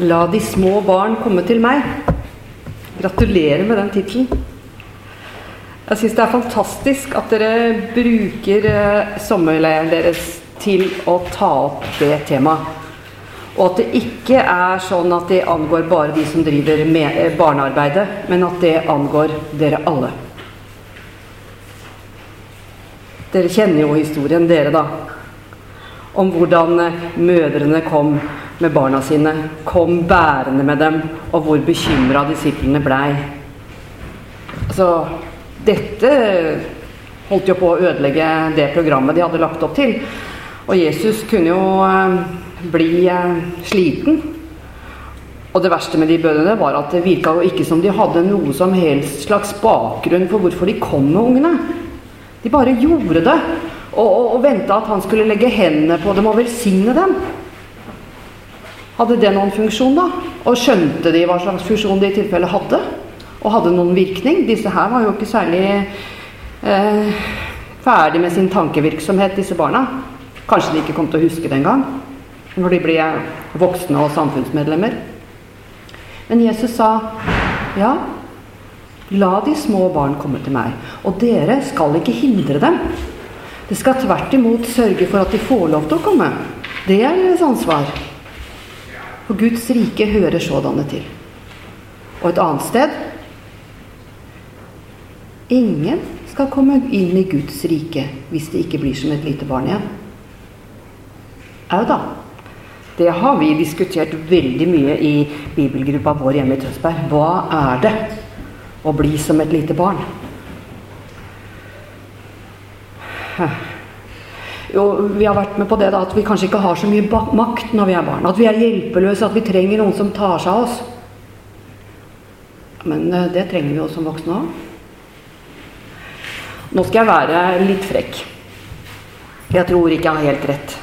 La de små barn komme til meg. Gratulerer med den tittelen. Jeg syns det er fantastisk at dere bruker eh, sommerleiren deres til å ta opp det temaet. Og at det ikke er sånn at det angår bare de som driver med eh, barnearbeidet, men at det angår dere alle. Dere kjenner jo historien, dere, da. Om hvordan eh, mødrene kom med barna sine. Kom bærende med dem, og hvor bekymra disiplene blei. Altså, dette holdt jo på å ødelegge det programmet de hadde lagt opp til. Og Jesus kunne jo eh, bli eh, sliten. Og det verste med de bønnene var at det virka jo ikke som de hadde noe som helst slags bakgrunn for hvorfor de kom med ungene. De bare gjorde det. Og, og, og venta at han skulle legge hendene på dem og velsigne dem. Hadde det noen funksjon, da? Og skjønte de hva slags funksjon de i tilfelle hadde? Og hadde noen virkning? Disse her var jo ikke særlig eh, ferdig med sin tankevirksomhet, disse barna. Kanskje de ikke kom til å huske det engang, når de ble voksne og samfunnsmedlemmer. Men Jesus sa, ja, la de små barn komme til meg, og dere skal ikke hindre dem. Det skal tvert imot sørge for at de får lov til å komme. Det er deres ansvar. For Guds rike hører sådanne til. Og et annet sted Ingen skal komme inn i Guds rike hvis det ikke blir som et lite barn igjen. Au da. Det har vi diskutert veldig mye i bibelgruppa vår hjemme i Tønsberg. Hva er det å bli som et lite barn? Jo, vi har vært med på det da, at vi kanskje ikke har så mye makt når vi er barn. At vi er hjelpeløse, at vi trenger noen som tar seg av oss. Men eh, det trenger vi jo som voksne òg. Nå skal jeg være litt frekk. Jeg tror ikke jeg har helt rett.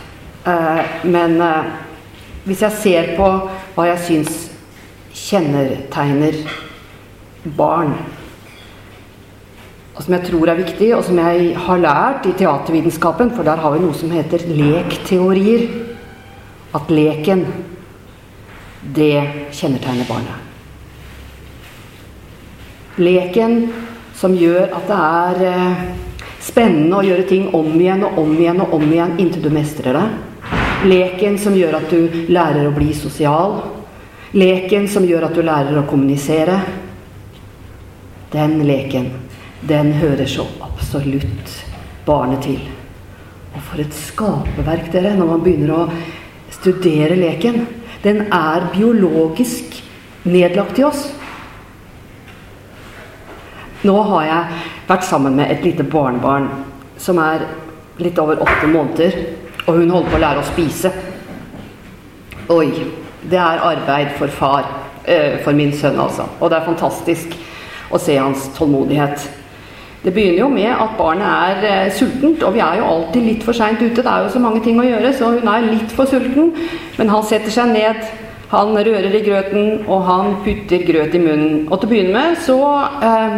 Eh, men eh, hvis jeg ser på hva jeg syns kjennetegner barn og som jeg tror er viktig, og som jeg har lært i teatervitenskapen, for der har vi noe som heter lekteorier. At leken, det kjennetegner barnet. Leken som gjør at det er eh, spennende å gjøre ting om igjen og om igjen og om igjen inntil du mestrer det. Leken som gjør at du lærer å bli sosial. Leken som gjør at du lærer å kommunisere. Den leken den hører så absolutt barnet til. Og for et skaperverk, dere, når man begynner å studere leken. Den er biologisk nedlagt i oss. Nå har jeg vært sammen med et lite barnebarn som er litt over åtte måneder. Og hun holder på å lære å spise. Oi. Det er arbeid for far. Øh, for min sønn, altså. Og det er fantastisk å se hans tålmodighet. Det begynner jo med at barnet er eh, sultent, og vi er jo alltid litt for seint ute. Det er jo så mange ting å gjøre, så hun er litt for sulten. Men han setter seg ned, han rører i grøten, og han putter grøt i munnen. Og til å begynne med så eh,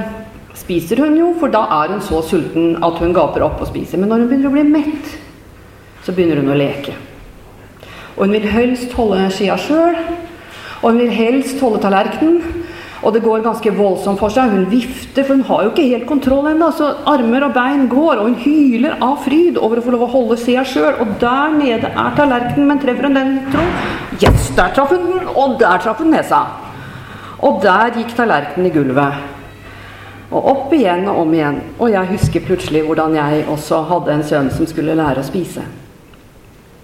spiser hun jo, for da er hun så sulten at hun gaper opp og spiser. Men når hun begynner å bli mett, så begynner hun å leke. Og hun vil helst holde skia sjøl, og hun vil helst holde tallerkenen. Og det går ganske voldsomt for seg. Hun vifter, for hun har jo ikke helt kontroll ennå. Så armer og bein går, og hun hyler av fryd over å få lov å holde sida sjøl. Og der nede er tallerkenen, men treffer hun den, tro? Yes, der traff hun den, og der traff hun nesa. Og der gikk tallerkenen i gulvet. Og opp igjen og om igjen. Og jeg husker plutselig hvordan jeg også hadde en sønn som skulle lære å spise.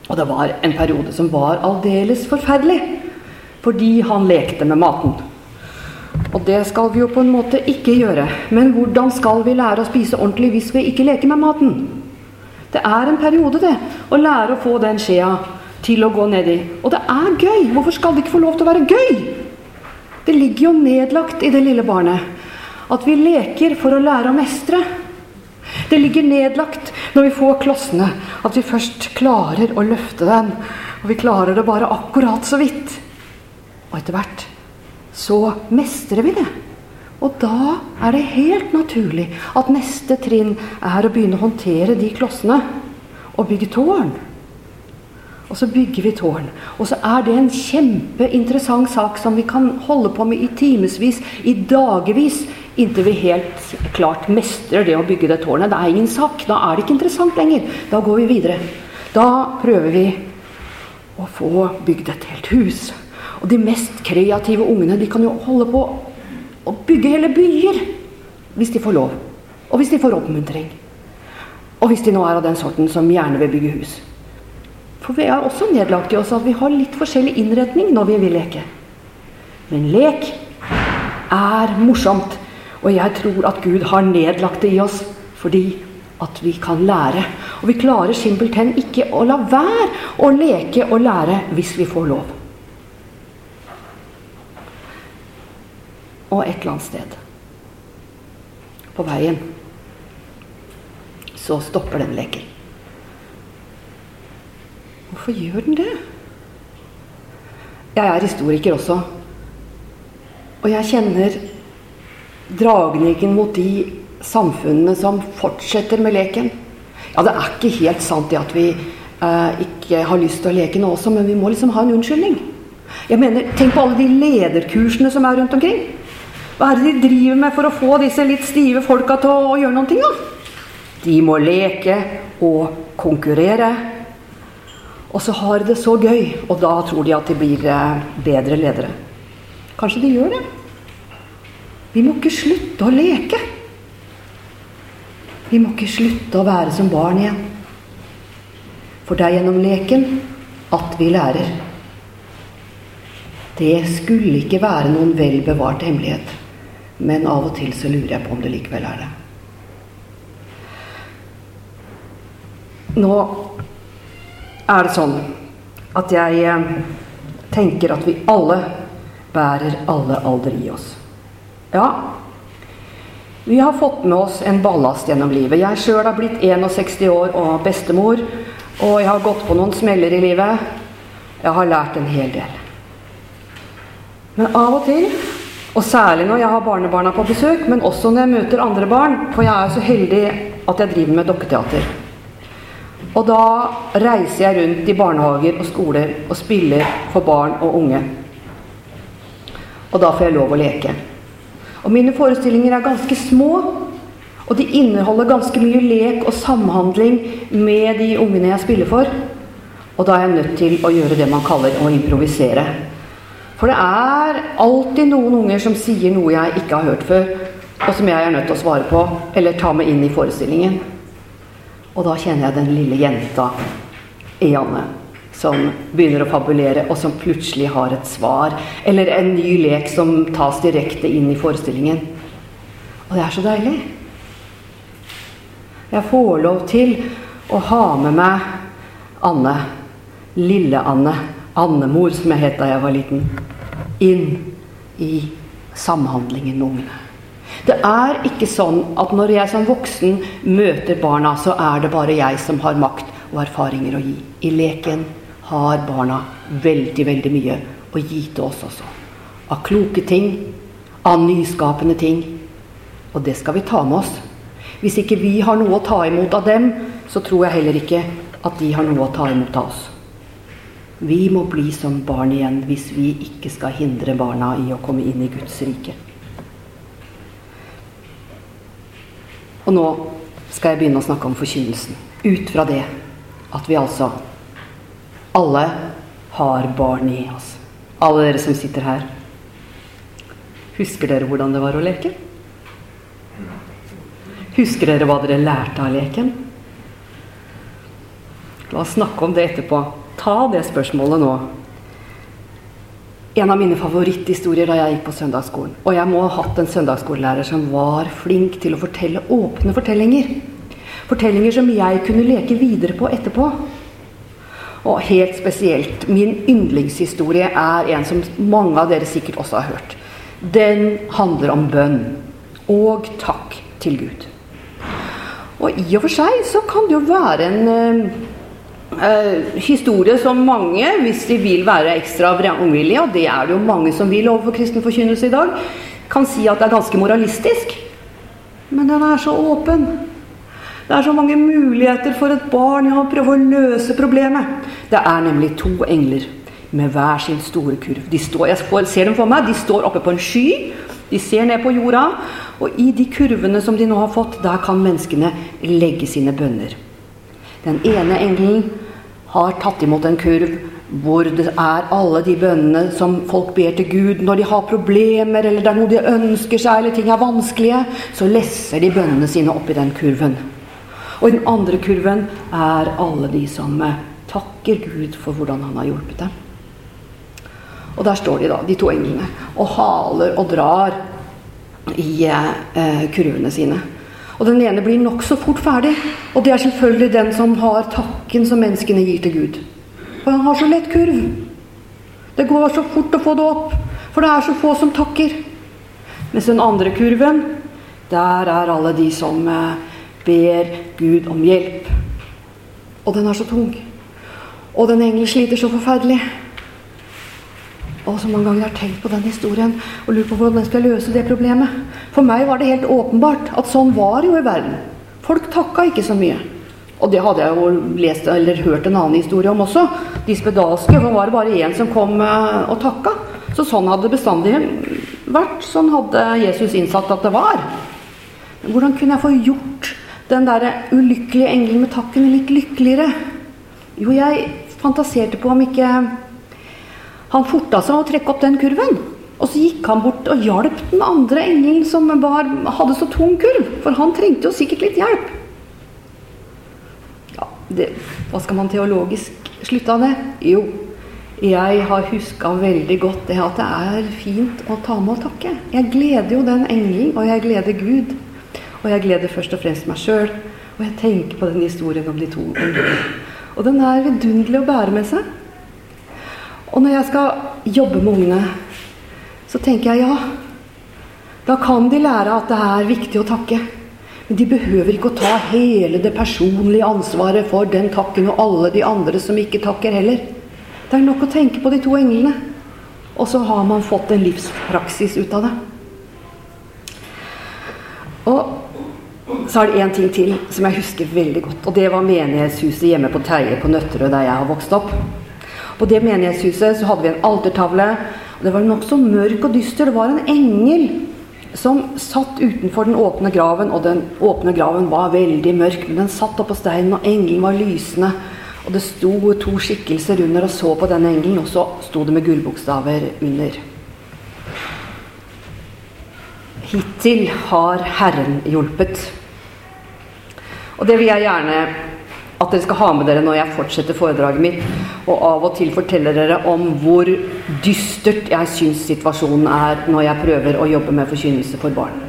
Og det var en periode som var aldeles forferdelig. Fordi han lekte med maten. Og det skal vi jo på en måte ikke gjøre. Men hvordan skal vi lære å spise ordentlig hvis vi ikke leker med maten? Det er en periode, det, å lære å få den skjea til å gå nedi. Og det er gøy! Hvorfor skal det ikke få lov til å være gøy? Det ligger jo nedlagt i det lille barnet at vi leker for å lære å mestre. Det ligger nedlagt når vi får klossene, at vi først klarer å løfte den. Og vi klarer det bare akkurat så vidt. Og etter hvert så mestrer vi det. Og da er det helt naturlig at neste trinn er å begynne å håndtere de klossene og bygge tårn. Og så bygger vi tårn. Og så er det en kjempeinteressant sak som vi kan holde på med i timevis, i dagevis, inntil vi helt klart mestrer det å bygge det tårnet. Det er ingen sak. Da er det ikke interessant lenger. Da går vi videre. Da prøver vi å få bygd et helt hus. Og de mest kreative ungene de kan jo holde på å bygge hele byer hvis de får lov. Og hvis de får oppmuntring. Og hvis de nå er av den sorten som gjerne vil bygge hus. For vi er også nedlagt i oss at vi har litt forskjellig innretning når vi vil leke. Men lek er morsomt. Og jeg tror at Gud har nedlagt det i oss fordi at vi kan lære. Og vi klarer simpelthen ikke å la være å leke og lære hvis vi får lov. Og et eller annet sted på veien så stopper den leken. Hvorfor gjør den det? Jeg er historiker også. Og jeg kjenner dragningen mot de samfunnene som fortsetter med leken. Ja, det er ikke helt sant det at vi eh, ikke har lyst til å leke nå også, men vi må liksom ha en unnskyldning. Jeg mener, Tenk på alle de lederkursene som er rundt omkring. Hva er det de driver med for å få disse litt stive folka til å, gjøre ting, Da? De må leke og konkurrere. Og så har de det så gøy, og da tror de at de blir eh, bedre ledere. Kanskje de gjør det. Vi må ikke slutte å leke. Vi må ikke slutte å være som barn igjen. For det er gjennom leken at vi lærer. Det skulle ikke være noen vel bevart hemmelighet. Men av og til så lurer jeg på om det likevel er det. Nå er det sånn at jeg eh, tenker at vi alle bærer alle alder i oss. Ja, vi har fått med oss en ballast gjennom livet. Jeg sjøl har blitt 61 år og bestemor, og jeg har gått på noen smeller i livet. Jeg har lært en hel del. Men av og til, og særlig når jeg har barnebarna på besøk, men også når jeg møter andre barn, for jeg er så heldig at jeg driver med dokketeater. Og da reiser jeg rundt i barnehager og skoler og spiller for barn og unge. Og da får jeg lov å leke. Og mine forestillinger er ganske små. Og de inneholder ganske mye lek og samhandling med de ungene jeg spiller for. Og da er jeg nødt til å gjøre det man kaller å improvisere. For det er alltid noen unger som sier noe jeg ikke har hørt før, og som jeg er nødt til å svare på eller ta med inn i forestillingen. Og da kjenner jeg den lille jenta i Janne som begynner å fabulere, og som plutselig har et svar. Eller en ny lek som tas direkte inn i forestillingen. Og det er så deilig. Jeg får lov til å ha med meg Anne, Lille-Anne, Annemor, som jeg het da jeg var liten, inn i samhandlingen med ungene. Det er ikke sånn at når jeg som voksen møter barna, så er det bare jeg som har makt og erfaringer å gi. I leken har barna veldig, veldig mye å gi til oss også. Av kloke ting, av nyskapende ting. Og det skal vi ta med oss. Hvis ikke vi har noe å ta imot av dem, så tror jeg heller ikke at de har noe å ta imot av oss. Vi må bli som barn igjen hvis vi ikke skal hindre barna i å komme inn i Guds rike. Og nå skal jeg begynne å snakke om forkynnelsen. Ut fra det at vi altså alle har barn i oss. Alle dere som sitter her. Husker dere hvordan det var å leke? Husker dere hva dere lærte av leken? La oss snakke om det etterpå. Ta det spørsmålet nå en av mine favoritthistorier da jeg gikk på søndagsskolen. Og jeg må ha hatt en søndagsskolelærer som var flink til å fortelle åpne fortellinger. Fortellinger som jeg kunne leke videre på etterpå. Og helt spesielt, min yndlingshistorie er en som mange av dere sikkert også har hørt. Den handler om bønn og takk til Gud. Og i og for seg så kan det jo være en eh, historie som mange, hvis de vil være ekstra vrangvillige, og det er det jo mange som vil overfor kristen forkynnelse i dag, kan si at det er ganske moralistisk. Men den er så åpen. Det er så mange muligheter for et barn ja, å prøve å løse problemet. Det er nemlig to engler med hver sin store kurv. De står, jeg ser dem for meg. De står oppe på en sky. De ser ned på jorda. Og i de kurvene som de nå har fått, der kan menneskene legge sine bønner. Den ene engelen har tatt imot en kurv hvor det er alle de bønnene som folk ber til Gud når de har problemer, eller det er noe de ønsker seg, eller ting er vanskelige. Så lesser de bønnene sine oppi den kurven. Og i den andre kurven er alle de som eh, takker Gud for hvordan han har hjulpet dem. Og der står de, da, de to englene, og haler og drar i eh, kurvene sine. Og den ene blir nokså fort ferdig. Og det er selvfølgelig den som har takken som menneskene gir til Gud. For han har så lett kurv. Det går så fort å få det opp. For det er så få som takker. Mens den andre kurven, der er alle de som eh, ber Gud om hjelp. Og den er så tung. Og den engelen sliter så forferdelig. Og så mange ganger jeg har tenkt på den historien og lurt på hvordan jeg skal løse det problemet. For meg var det helt åpenbart at sånn var jo i verden. Folk takka ikke så mye. Og det hadde jeg jo lest eller hørt en annen historie om også. De spedalske. For var bare én som kom eh, og takka. Så sånn hadde det bestandig vært. Sånn hadde Jesus innsatt at det var. Men hvordan kunne jeg få gjort den der ulykkelige engelen med takken litt lykkeligere? Jo, jeg fantaserte på om ikke han forta seg å trekke opp den kurven. Og så gikk han bort og hjalp den andre engelen som var, hadde så tung kurv. For han trengte jo sikkert litt hjelp. Ja, det, hva skal man teologisk slutte av det? Jo, jeg har huska veldig godt det at det er fint å ta med og takke. Jeg gleder jo den engelen, og jeg gleder Gud. Og jeg gleder først og fremst meg sjøl. Og jeg tenker på den historien om de to englene. Og den er vidunderlig å bære med seg. Og når jeg skal jobbe med ungene, så tenker jeg ja, da kan de lære at det er viktig å takke. Men de behøver ikke å ta hele det personlige ansvaret for den takken og alle de andre som ikke takker heller. Det er nok å tenke på de to englene. Og så har man fått en livspraksis ut av det. Og så er det én ting til som jeg husker veldig godt. Og det var menighetshuset hjemme på Teie på Nøtterøy, der jeg har vokst opp. På det menighetshuset så hadde vi en altertavle. og Det var nokså mørk og dyster. Det var en engel som satt utenfor den åpne graven. Og den åpne graven var veldig mørk, men den satt oppå steinen, og engelen var lysende. Og det sto to skikkelser under og så på denne engelen, og så sto det med gullbokstaver under. Hittil har Herren hjulpet. Og det vil jeg gjerne at dere skal ha med dere når jeg fortsetter foredraget mitt, og av og til forteller dere om hvor dystert jeg syns situasjonen er når jeg prøver å jobbe med forkynnelse for barn.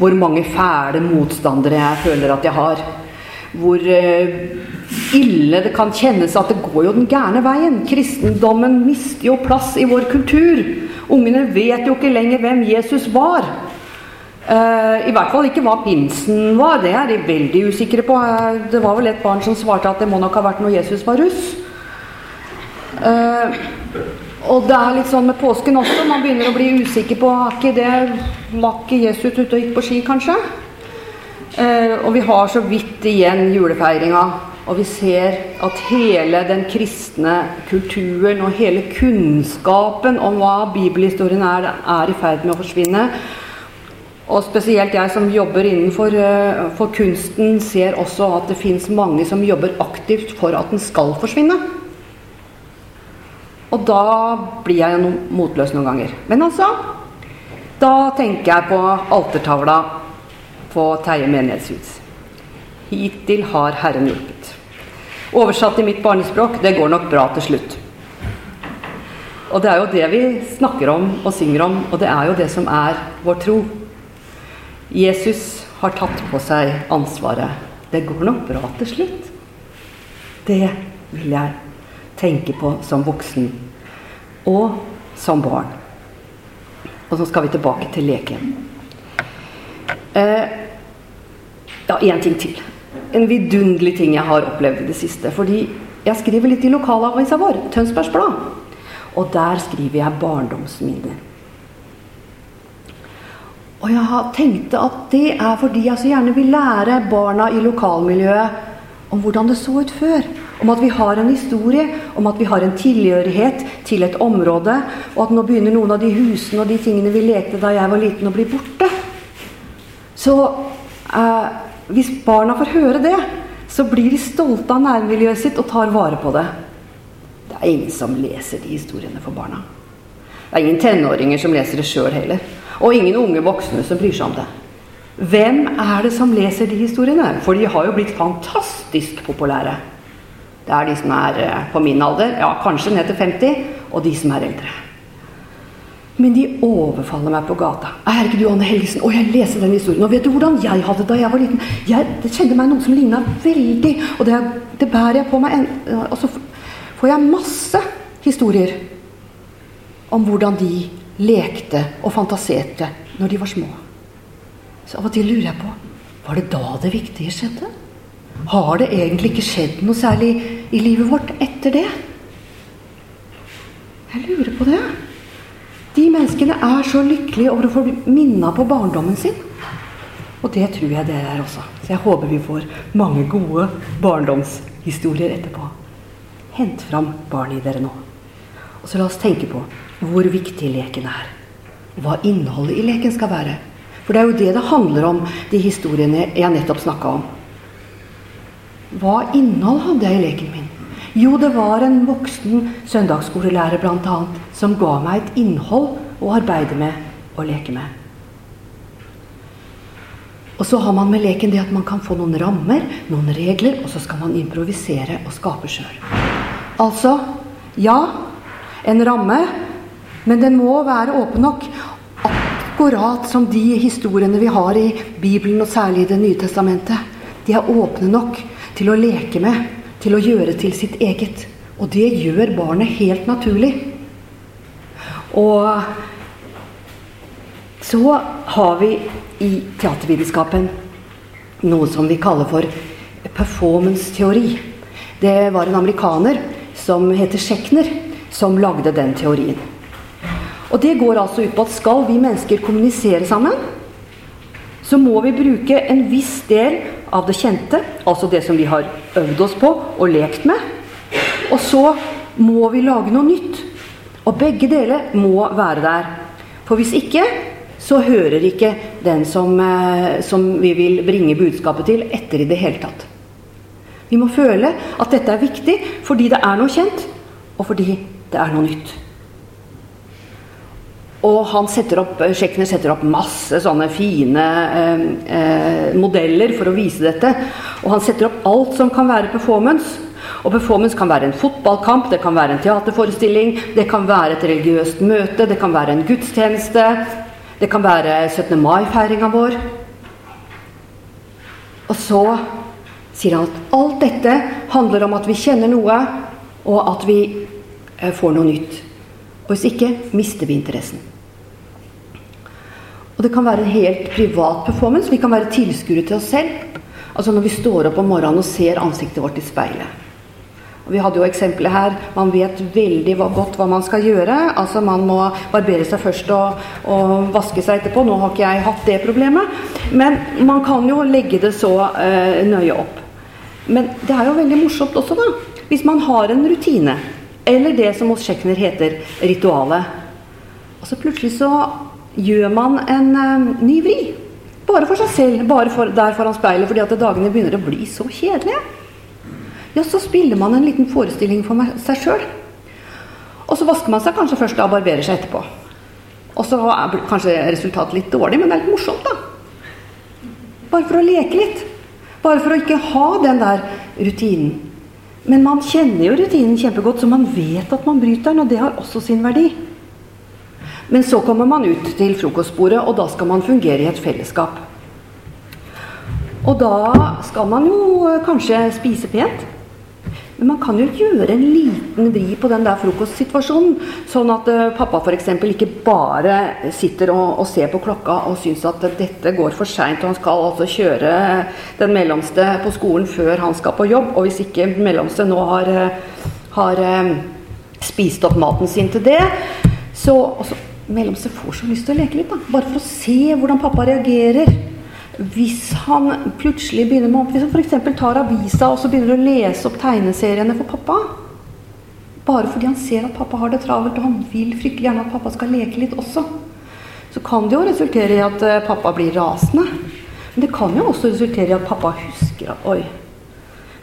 Hvor mange fæle motstandere jeg føler at jeg har. Hvor uh, ille det kan kjennes at det går jo den gærne veien. Kristendommen mister jo plass i vår kultur. Ungene vet jo ikke lenger hvem Jesus var. Uh, I hvert fall ikke hva pinsen var. Det er de veldig usikre på. Uh, det var vel et barn som svarte at det må nok ha vært når Jesus var russ. Uh, og det er litt sånn med påsken også. Man begynner å bli usikker på Var ikke det, Var Jesus ute og gikk på ski, kanskje? og vi har så vidt igjen julefeiringa. Og vi ser at hele den kristne kulturen og hele kunnskapen om hva bibelhistorien er, er i ferd med å forsvinne. Og spesielt jeg som jobber innenfor uh, for kunsten, ser også at det fins mange som jobber aktivt for at den skal forsvinne. Og da blir jeg no motløs noen ganger. Men altså Da tenker jeg på altertavla på Teie menighetshus. Hittil har Herren hjulpet. Oversatt i mitt barnespråk det går nok bra til slutt. Og det er jo det vi snakker om og synger om, og det er jo det som er vår tro. Jesus har tatt på seg ansvaret. Det går nok bra til slutt. Det vil jeg tenke på som voksen og som barn. Og så skal vi tilbake til leken. Eh, ja, én ting til. En vidunderlig ting jeg har opplevd i det siste. Fordi jeg skriver litt i lokalavisa vår, Tønsbergs Blad. Og der skriver jeg barndomsminner. Og jeg tenkte at det er fordi jeg så gjerne vil lære barna i lokalmiljøet om hvordan det så ut før. Om at vi har en historie, om at vi har en tilhørighet til et område. Og at nå begynner noen av de husene og de tingene vi lekte da jeg var liten, å bli borte. Så eh, hvis barna får høre det, så blir de stolte av nærmiljøet sitt og tar vare på det. Det er ingen som leser de historiene for barna. Det er ingen tenåringer som leser det sjøl heller. Og ingen unge voksne som bryr seg om det. Hvem er det som leser de historiene? For de har jo blitt fantastisk populære. Det er de som er eh, på min alder, ja, kanskje ned til 50, og de som er eldre. Men de overfaller meg på gata. 'Er ikke du Anne Helgesen?' 'Å, jeg leser den historien.' Og vet du hvordan jeg hadde det da jeg var liten? Jeg, det kjente meg noe som ligna veldig. Og det, det, bærer jeg på meg. En, og så får jeg masse historier om hvordan de lekte og fantaserte når de var små. Så av og til lurer jeg på var det da det viktige skjedde? Har det egentlig ikke skjedd noe særlig i livet vårt etter det? Jeg lurer på det. De menneskene er så lykkelige over å få minna på barndommen sin. Og det tror jeg det er også. Så jeg håper vi får mange gode barndomshistorier etterpå. Hent fram barn i dere nå. Og så la oss tenke på hvor viktig leken er. Hva innholdet i leken skal være. For det er jo det det handler om, de historiene jeg nettopp snakka om. Hva innhold hadde jeg i leken min? Jo, det var en voksen søndagsskolelærer bl.a. som ga meg et innhold å arbeide med og leke med. Og så har man med leken det at man kan få noen rammer, noen regler, og så skal man improvisere og skape sjøl. Altså ja, en ramme men den må være åpen nok. Akkurat som de historiene vi har i Bibelen, og særlig i Det nye testamentet. De er åpne nok til å leke med, til å gjøre til sitt eget. Og det gjør barnet helt naturlig. Og så har vi i teatervitenskapen noe som vi kaller for performance-teori. Det var en amerikaner som heter Schechner, som lagde den teorien. Og det går altså ut på at skal vi mennesker kommunisere sammen, så må vi bruke en viss del av det kjente, altså det som vi har øvd oss på og lekt med. Og så må vi lage noe nytt. Og begge deler må være der. For hvis ikke, så hører ikke den som, eh, som vi vil bringe budskapet til, etter i det hele tatt. Vi må føle at dette er viktig fordi det er noe kjent, og fordi det er noe nytt. Og han setter opp, Schechner setter opp masse sånne fine eh, eh, modeller for å vise dette. Og han setter opp alt som kan være performance. Og performance kan være en fotballkamp, det kan være en teaterforestilling, det kan være et religiøst møte, det kan være en gudstjeneste, det kan være 17. mai-feiringa vår. Og så sier han at alt dette handler om at vi kjenner noe, og at vi eh, får noe nytt. Hvis ikke mister vi interessen. Og det kan være en helt privat performance. Vi kan være tilskuere til oss selv. Altså når vi står opp om morgenen og ser ansiktet vårt i speilet. Vi hadde jo eksempelet her. Man vet veldig godt hva man skal gjøre. Altså Man må barbere seg først og, og vaske seg etterpå. Nå har ikke jeg hatt det problemet. Men man kan jo legge det så eh, nøye opp. Men det er jo veldig morsomt også, da. Hvis man har en rutine. Eller det som hos Schechner heter ritualet. Og så plutselig så gjør man en uh, ny vri. Bare for seg selv, bare for, der foran speilet, fordi at dagene begynner å bli så kjedelige. Ja, så spiller man en liten forestilling for seg sjøl. Og så vasker man seg kanskje først og barberer seg etterpå. Og så er kanskje resultatet litt dårlig, men det er litt morsomt, da. Bare for å leke litt. Bare for å ikke ha den der rutinen. Men man kjenner jo rutinen kjempegodt, så man vet at man bryter den, og det har også sin verdi. Men så kommer man ut til frokostbordet, og da skal man fungere i et fellesskap. Og da skal man jo kanskje spise pent. Men man kan jo gjøre en liten vri på den der frokostsituasjonen. Sånn at uh, pappa f.eks. ikke bare sitter og, og, ser på klokka og syns at dette går for seint, og han skal altså kjøre den mellomste på skolen før han skal på jobb. Og hvis ikke mellomste nå har, har uh, spist opp maten sin til det, så, også, mellomste får så lyst til å leke litt, da. Bare for å se hvordan pappa reagerer. Hvis han plutselig begynner med Hvis han f.eks. tar avisa og så begynner å lese opp tegneseriene for pappa. Bare fordi han ser at pappa har det travelt, og han vil fryktelig gjerne at pappa skal leke litt også. Så kan det jo resultere i at eh, pappa blir rasende. Men det kan jo også resultere i at pappa husker at Oi,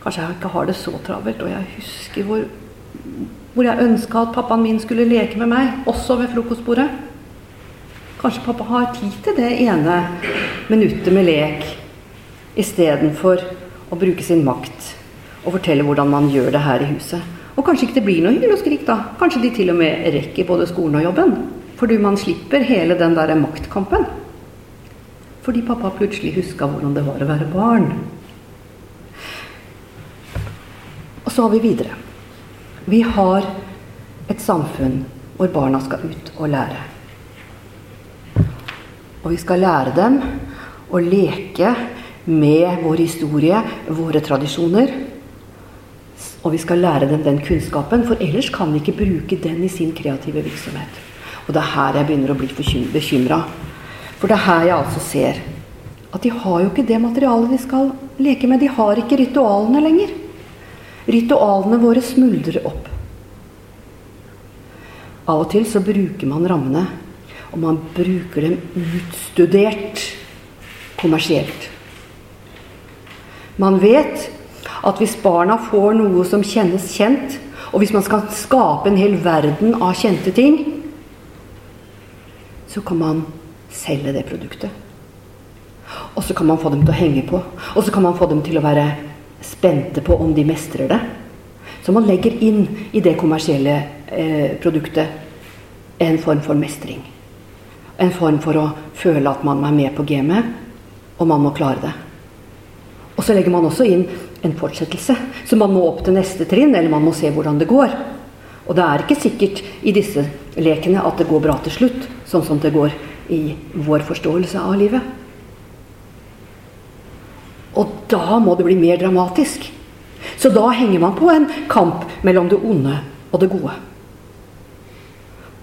kanskje jeg ikke har det så travelt, og jeg husker hvor hvor jeg ønska at pappaen min skulle leke med meg, også ved frokostbordet. Kanskje pappa har tid til det ene minuttet med lek istedenfor å bruke sin makt og fortelle hvordan man gjør det her i huset. Og kanskje ikke det blir noe hyl og skrik, da. Kanskje de til og med rekker både skolen og jobben. Fordi man slipper hele den der maktkampen. Fordi pappa plutselig huska hvordan det var å være barn. Og så har vi videre. Vi har et samfunn hvor barna skal ut og lære. Og vi skal lære dem å leke med vår historie, våre tradisjoner. Og vi skal lære dem den kunnskapen, for ellers kan vi ikke bruke den i sin kreative virksomhet. Og det er her jeg begynner å bli bekymra. For det er her jeg altså ser at de har jo ikke det materialet de skal leke med. De har ikke ritualene lenger. Ritualene våre smuldrer opp. Av og til så bruker man rammene, og man bruker dem utstudert kommersielt. Man vet at hvis barna får noe som kjennes kjent, og hvis man skal skape en hel verden av kjente ting, så kan man selge det produktet. Og så kan man få dem til å henge på. Og så kan man få dem til å være spente på om de mestrer det. Så man legger inn i det kommersielle eh, produktet en form for mestring. En form for å føle at man er med på gamet, og man må klare det. Og så legger man også inn en fortsettelse, så man må opp til neste trinn, eller man må se hvordan det går. Og det er ikke sikkert i disse lekene at det går bra til slutt, sånn som det går i vår forståelse av livet. Og da må det bli mer dramatisk. Så da henger man på en kamp mellom det onde og det gode.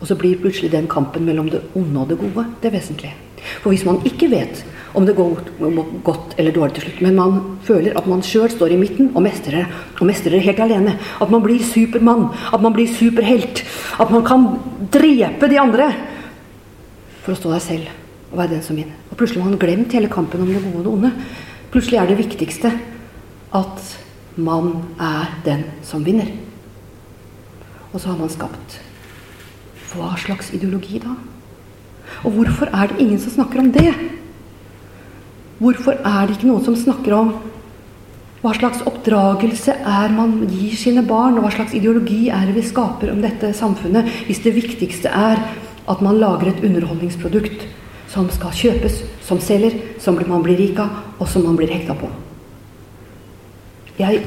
Og så blir plutselig den kampen mellom det onde og det gode det vesentlige. For hvis man ikke vet om det går godt eller dårlig til slutt, men man føler at man sjøl står i midten og mestrer og mestrer helt alene, at man blir supermann, at man blir superhelt, at man kan drepe de andre for å stå der selv og være den som vinner. Og plutselig har man glemt hele kampen om det gode og det onde. Plutselig er det viktigste at man er den som vinner. Og så har man skapt. Hva slags ideologi da? Og hvorfor er det ingen som snakker om det? Hvorfor er det ikke noen som snakker om hva slags oppdragelse er man gir sine barn, og hva slags ideologi er det vi skaper om dette samfunnet, hvis det viktigste er at man lager et underholdningsprodukt som skal kjøpes, som selger, som man blir rik av, og som man blir hekta på. Jeg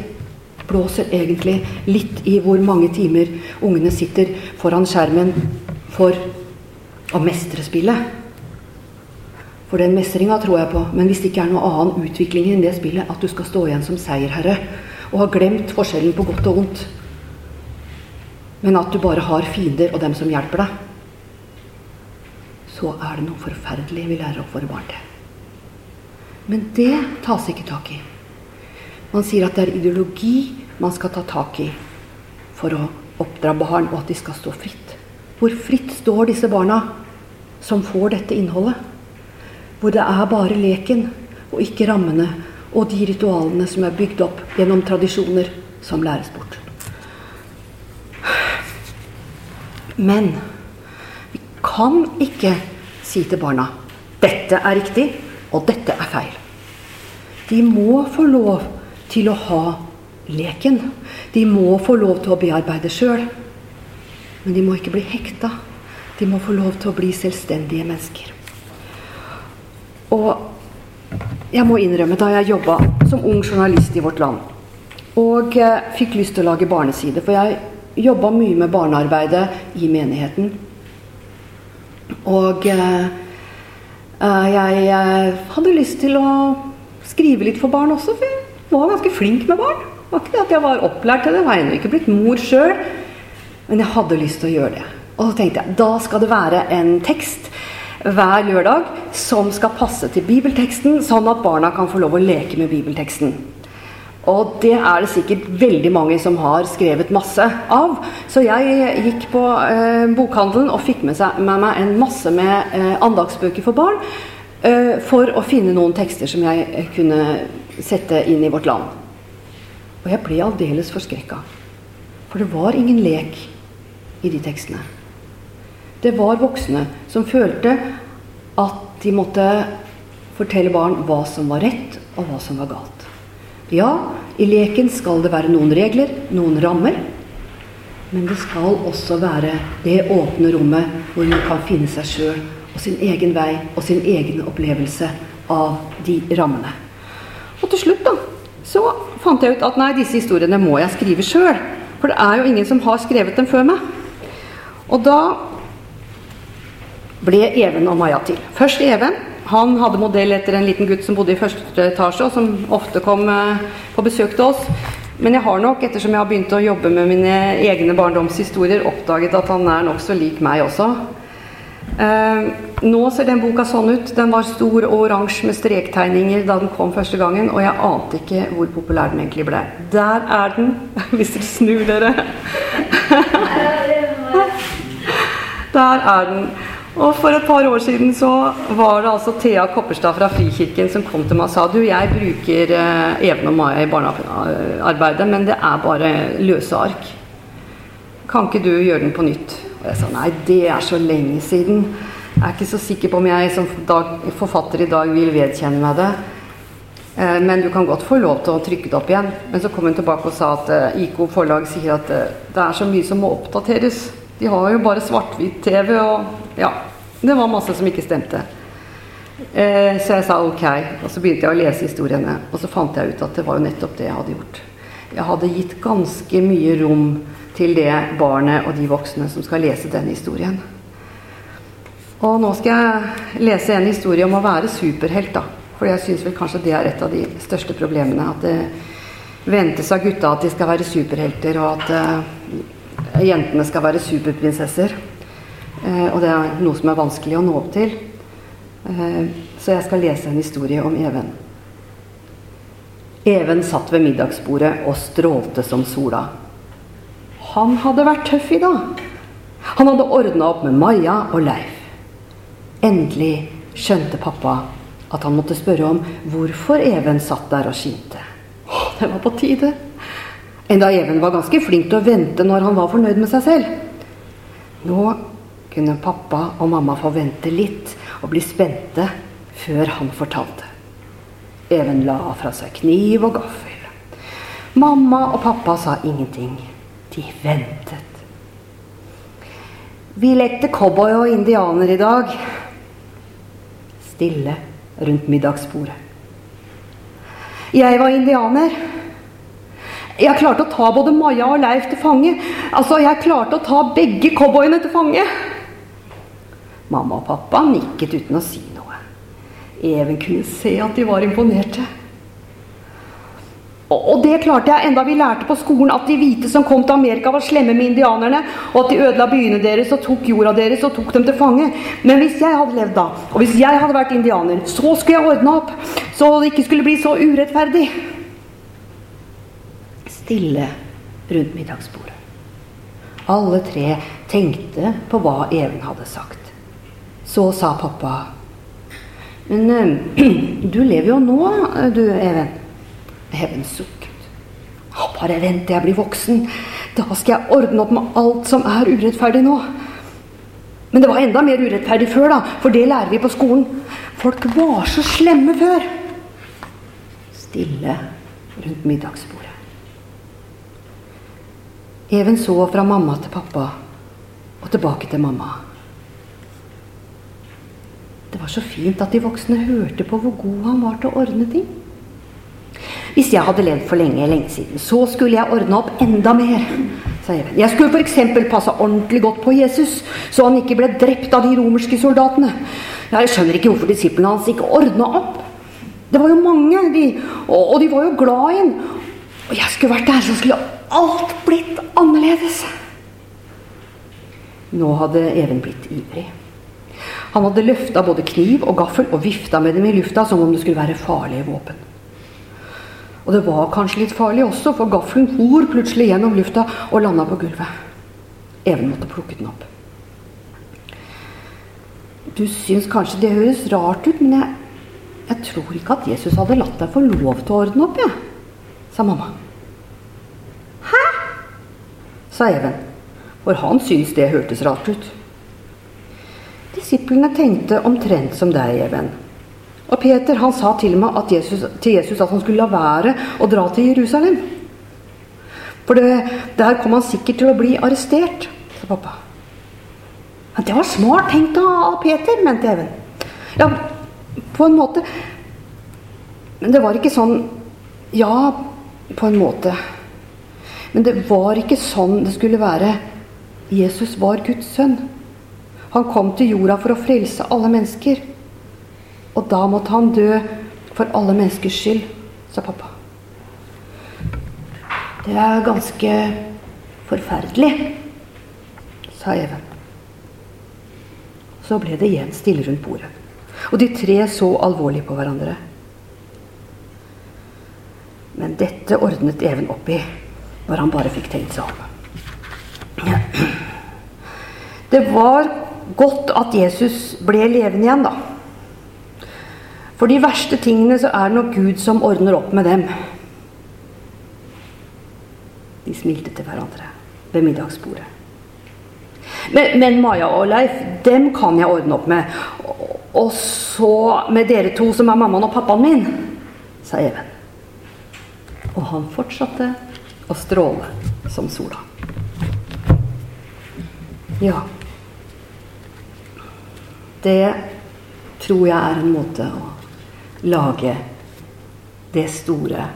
blåser egentlig litt i hvor mange timer ungene sitter foran skjermen for å mestre spillet. For den mestringa tror jeg på, men hvis det ikke er noe annen utvikling enn det spillet, at du skal stå igjen som seierherre og ha glemt forskjellen på godt og vondt, men at du bare har fiender og dem som hjelper deg så er det noe forferdelig vi lærer opp våre barn til. Men det tas ikke tak i. Man sier at det er ideologi man skal ta tak i for å oppdra barn, og at de skal stå fritt. Hvor fritt står disse barna som får dette innholdet? Hvor det er bare leken og ikke rammene og de ritualene som er bygd opp gjennom tradisjoner, som læres bort. Men vi kan ikke si til barna dette er riktig, og dette er feil. De må få lov til å ha leken. De må få lov til å bearbeide sjøl. Men de må ikke bli hekta. De må få lov til å bli selvstendige mennesker. Og jeg må innrømme, da jeg jobba som ung journalist i Vårt Land og eh, fikk lyst til å lage barneside, for jeg jobba mye med barnearbeidet i menigheten og eh, eh, jeg eh, hadde lyst til å skrive litt for barn også, for jeg var ganske flink med barn. Det var ikke det at jeg var opplært til det, jeg var ennå ikke blitt mor sjøl. Men jeg hadde lyst til å gjøre det. Og så tenkte jeg da skal det være en tekst hver lørdag som skal passe til bibelteksten, sånn at barna kan få lov å leke med bibelteksten. Og det er det sikkert veldig mange som har skrevet masse av. Så jeg gikk på eh, bokhandelen og fikk med, seg, med, meg en masse med eh, andagsbøker for barn. Eh, for å finne noen tekster som jeg eh, kunne sette inn i vårt land. Og jeg ble aldeles forskrekka. For det var ingen lek i de tekstene. Det var voksne som følte at de måtte fortelle barn hva som var rett, og hva som var galt. Ja, i leken skal det være noen regler, noen rammer. Men det skal også være det åpne rommet hvor man kan finne seg sjøl og sin egen vei og sin egen opplevelse av de rammene. Og til slutt da, så fant jeg ut at nei, disse historiene må jeg skrive sjøl. For det er jo ingen som har skrevet dem før meg. Og da ble Even og Maja til. Først Even. Han hadde modell etter en liten gutt som bodde i første etasje, og som ofte kom eh, på besøk til oss. Men jeg har nok, ettersom jeg har begynt å jobbe med mine egne barndomshistorier, oppdaget at han er nokså lik meg også. Eh, nå ser den boka sånn ut. Den var stor og oransje med strektegninger da den kom første gangen, og jeg ante ikke hvor populær den egentlig ble. Der er den, hvis dere snur dere. Der er den. Og For et par år siden så var det altså Thea Kopperstad fra Frikirken som kom til meg og sa du, jeg bruker eh, Even og Maja i barnearbeidet, men det er bare løse ark. Kan ikke du gjøre den på nytt? Sa nei, det er så lenge siden. Jeg er ikke så sikker på om jeg som forfatter i dag vil vedkjenne meg det. Eh, men du kan godt få lov til å trykke det opp igjen. Men så kom hun tilbake og sa at eh, IK forlag sier at eh, det er så mye som må oppdateres. De har jo bare svart-hvitt-TV, og ja Det var masse som ikke stemte. Så jeg sa ok, og så begynte jeg å lese historiene. Og så fant jeg ut at det var jo nettopp det jeg hadde gjort. Jeg hadde gitt ganske mye rom til det barnet og de voksne som skal lese denne historien. Og nå skal jeg lese en historie om å være superhelt, da. For jeg syns vel kanskje det er et av de største problemene. At det ventes av gutta at de skal være superhelter, og at uh, jentene skal være superprinsesser. Uh, og det er noe som er vanskelig å nå opp til. Uh, så jeg skal lese en historie om Even. Even satt ved middagsbordet og strålte som sola. Han hadde vært tøff i dag. Han hadde ordna opp med Maja og Leif. Endelig skjønte pappa at han måtte spørre om hvorfor Even satt der og skinte. Det var på tide. Enda Even var ganske flink til å vente når han var fornøyd med seg selv. Nå kunne pappa og mamma få vente litt og bli spente før han fortalte. Even la fra seg kniv og gaffel. Mamma og pappa sa ingenting. De ventet. Vi lekte cowboy og indianer i dag. Stille rundt middagsbordet. Jeg var indianer. Jeg klarte å ta både Maja og Leif til fange. Altså, jeg klarte å ta begge cowboyene til fange. Mamma og pappa nikket uten å si noe. Even kunne se at de var imponerte. Og det klarte jeg enda vi lærte på skolen at de hvite som kom til Amerika, var slemme med indianerne, og at de ødela byene deres og tok jorda deres og tok dem til fange. Men hvis jeg hadde levd da, og hvis jeg hadde vært indianer, så skulle jeg ordna opp, så det ikke skulle bli så urettferdig stille rundt middagsbordet. Alle tre tenkte på hva Even hadde sagt. Så sa pappa Men du lever jo nå, du, Even. Even sukket. Bare vent til jeg blir voksen. Da skal jeg ordne opp med alt som er urettferdig nå. Men det var enda mer urettferdig før, da, for det lærer vi på skolen. Folk var så slemme før. Stille rundt middagsbordet. Even så fra mamma til pappa og tilbake til mamma. Det var så fint at de voksne hørte på hvor god han var til å ordne ting. Hvis jeg hadde levd for lenge, lenge siden, så skulle jeg ordna opp enda mer. Jeg skulle f.eks. passe ordentlig godt på Jesus, så han ikke ble drept av de romerske soldatene. Jeg skjønner ikke hvorfor disiplene hans ikke ordna opp. Det var jo mange, de, og, og de var jo glad i ham. Og jeg skulle vært der, så skulle alt blitt annerledes. Nå hadde Even blitt ivrig. Han hadde løfta både kniv og gaffel og vifta med dem i lufta som om det skulle være farlige våpen. Og det var kanskje litt farlig også, for gaffelen for plutselig gjennom lufta og landa på gulvet. Even måtte plukke den opp. Du syns kanskje det høres rart ut, men jeg, jeg tror ikke at Jesus hadde latt deg få lov til å ordne opp, jeg, ja, sa mamma. Hæ? sa Even, for han syntes det hørtes rart ut. Disiplene tenkte omtrent som deg, Even. Og Peter han sa til meg at Jesus, til Jesus at han skulle la være å dra til Jerusalem. For det, der kom han sikkert til å bli arrestert, sa pappa. Men det var smart tenkt av Peter, mente Even. Ja, på en måte. Men det var ikke sånn Ja, på en måte. Men det var ikke sånn det skulle være. Jesus var Guds sønn. Han kom til jorda for å frelse alle mennesker. Og da måtte han dø for alle menneskers skyld, sa pappa. Det er ganske forferdelig, sa Even. Så ble det igjen stille rundt bordet, og de tre så alvorlig på hverandre. Men dette ordnet Even opp i når han bare fikk tenkt seg om. Det var godt at Jesus ble levende igjen, da. For de verste tingene så er det nok Gud som ordner opp med dem. De smilte til hverandre ved middagsbordet. Men, men, Maja og Leif, dem kan jeg ordne opp med. Og så med dere to som er mammaen og pappaen min, sa Even. Og han fortsatte å stråle som sola. Ja. Det tror jeg er en måte å lage det store,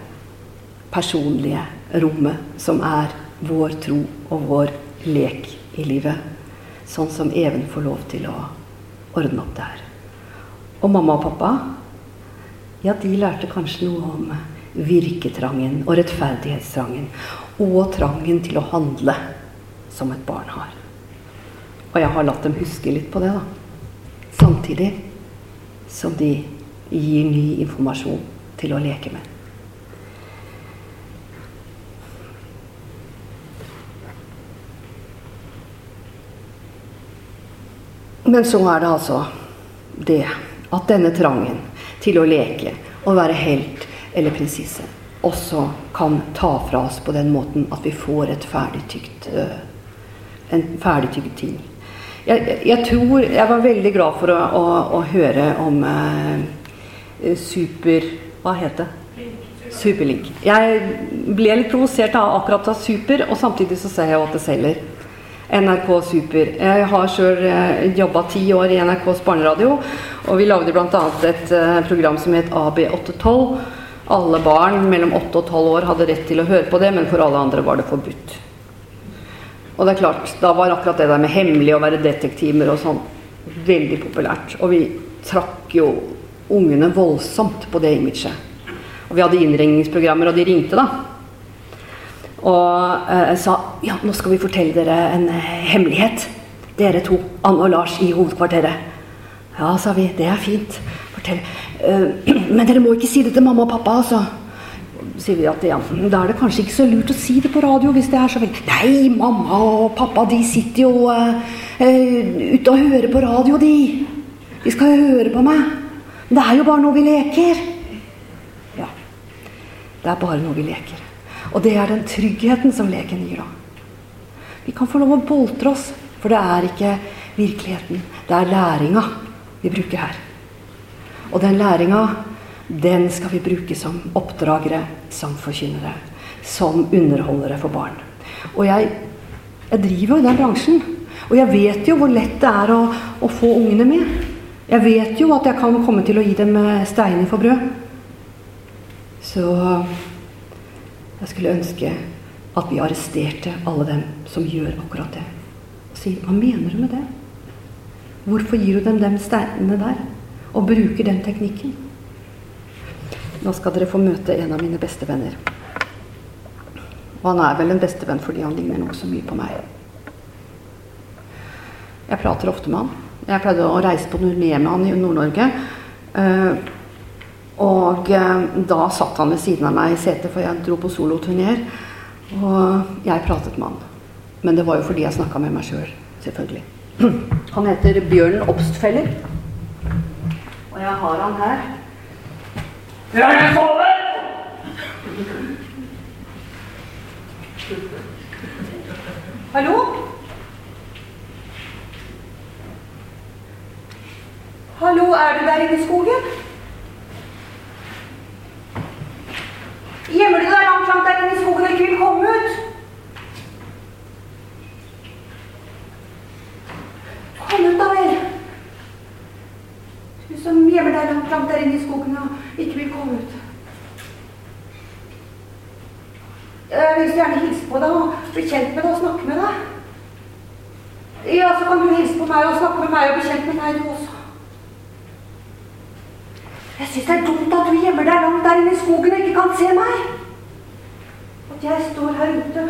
personlige rommet som er vår tro og vår lek i livet. Sånn som Even får lov til å ordne opp der. Og mamma og pappa, ja, de lærte kanskje noe om virketrangen og rettferdighetstrangen. Og trangen til å handle som et barn har. Og jeg har latt dem huske litt på det, da samtidig som de gir ny informasjon til å leke med. Men så er det altså det at denne trangen til å leke og være helt eller prinsesse også kan ta fra oss på den måten at vi får et ferdigtykt, øh, en ferdigtygd ting jeg, jeg, tror Jeg var veldig glad for å, å, å høre om eh, super Hva het det? Superlink. Jeg ble litt provosert av akkurat av Super, og samtidig så ser jeg at det selger. NRK Super. Jeg har sjøl eh, jobba ti år i NRKs barneradio, og vi lagde bl.a. et eh, program som het AB812. Alle barn mellom 8 og 12 år hadde rett til å høre på det, men for alle andre var det forbudt. Og det er klart, da var akkurat det der med hemmelig å være detektiver og sånn veldig populært. Og vi trakk jo ungene voldsomt på det imaget. Og vi hadde innringningsprogrammer, og de ringte, da. Og eh, sa ja, nå skal vi fortelle dere en eh, hemmelighet. Dere to, Anne og Lars i hovedkvarteret. Ja, sa vi. Det er fint. Fortell. Eh, men dere må ikke si det til mamma og pappa, altså sier vi at ja, da er det kanskje ikke så lurt å si det på radio hvis det er så veldig Nei, mamma og pappa de sitter jo uh, ute og hører på radio, de. De skal jo høre på meg. Det er jo bare noe vi leker. Ja. Det er bare noe vi leker. Og det er den tryggheten som leken gir, da. Vi kan få lov å boltre oss, for det er ikke virkeligheten. Det er læringa vi bruker her. Og den læringa den skal vi bruke som oppdragere, som forkynnere, som underholdere for barn. Og jeg, jeg driver jo i den bransjen. Og jeg vet jo hvor lett det er å, å, få ungene med. Jeg vet jo at jeg kan komme til å gi dem eh, steiner for brød. Så jeg skulle ønske at vi arresterte alle dem som gjør akkurat det. Og sier hva mener du med det? Hvorfor gir du dem de steinene der? Og bruker den teknikken? Nå skal dere få møte en av mine bestevenner. Og han er vel en bestevenn fordi han ligner nokså mye på meg. Jeg prater ofte med han. Jeg pleide å reise på turné med han i Nord-Norge. Eh, og eh, da satt han ved siden av meg i setet, for jeg dro på soloturneer. Og jeg pratet med han. Men det var jo fordi jeg snakka med meg sjøl, selv, selvfølgelig. Han heter Bjørn Obstfeller. Og jeg har han her. Jeg sover! Hallo? Hallo, er du der inne i skogen? Gjemmer du deg langt, langt der inne i skogen og ikke vil komme ut? Kom ut, da vel. Du som gjemmer deg langt, langt der inne i skogen og ikke vil komme ut. Jeg vil gjerne hilse på deg og bli kjent med deg og snakke med deg. Ja, så kan du hilse på meg og snakke med meg og bli kjent med meg, du også. Jeg syns det er dumt at du gjemmer deg langt der inne i skogen og ikke kan se meg. At jeg står her ute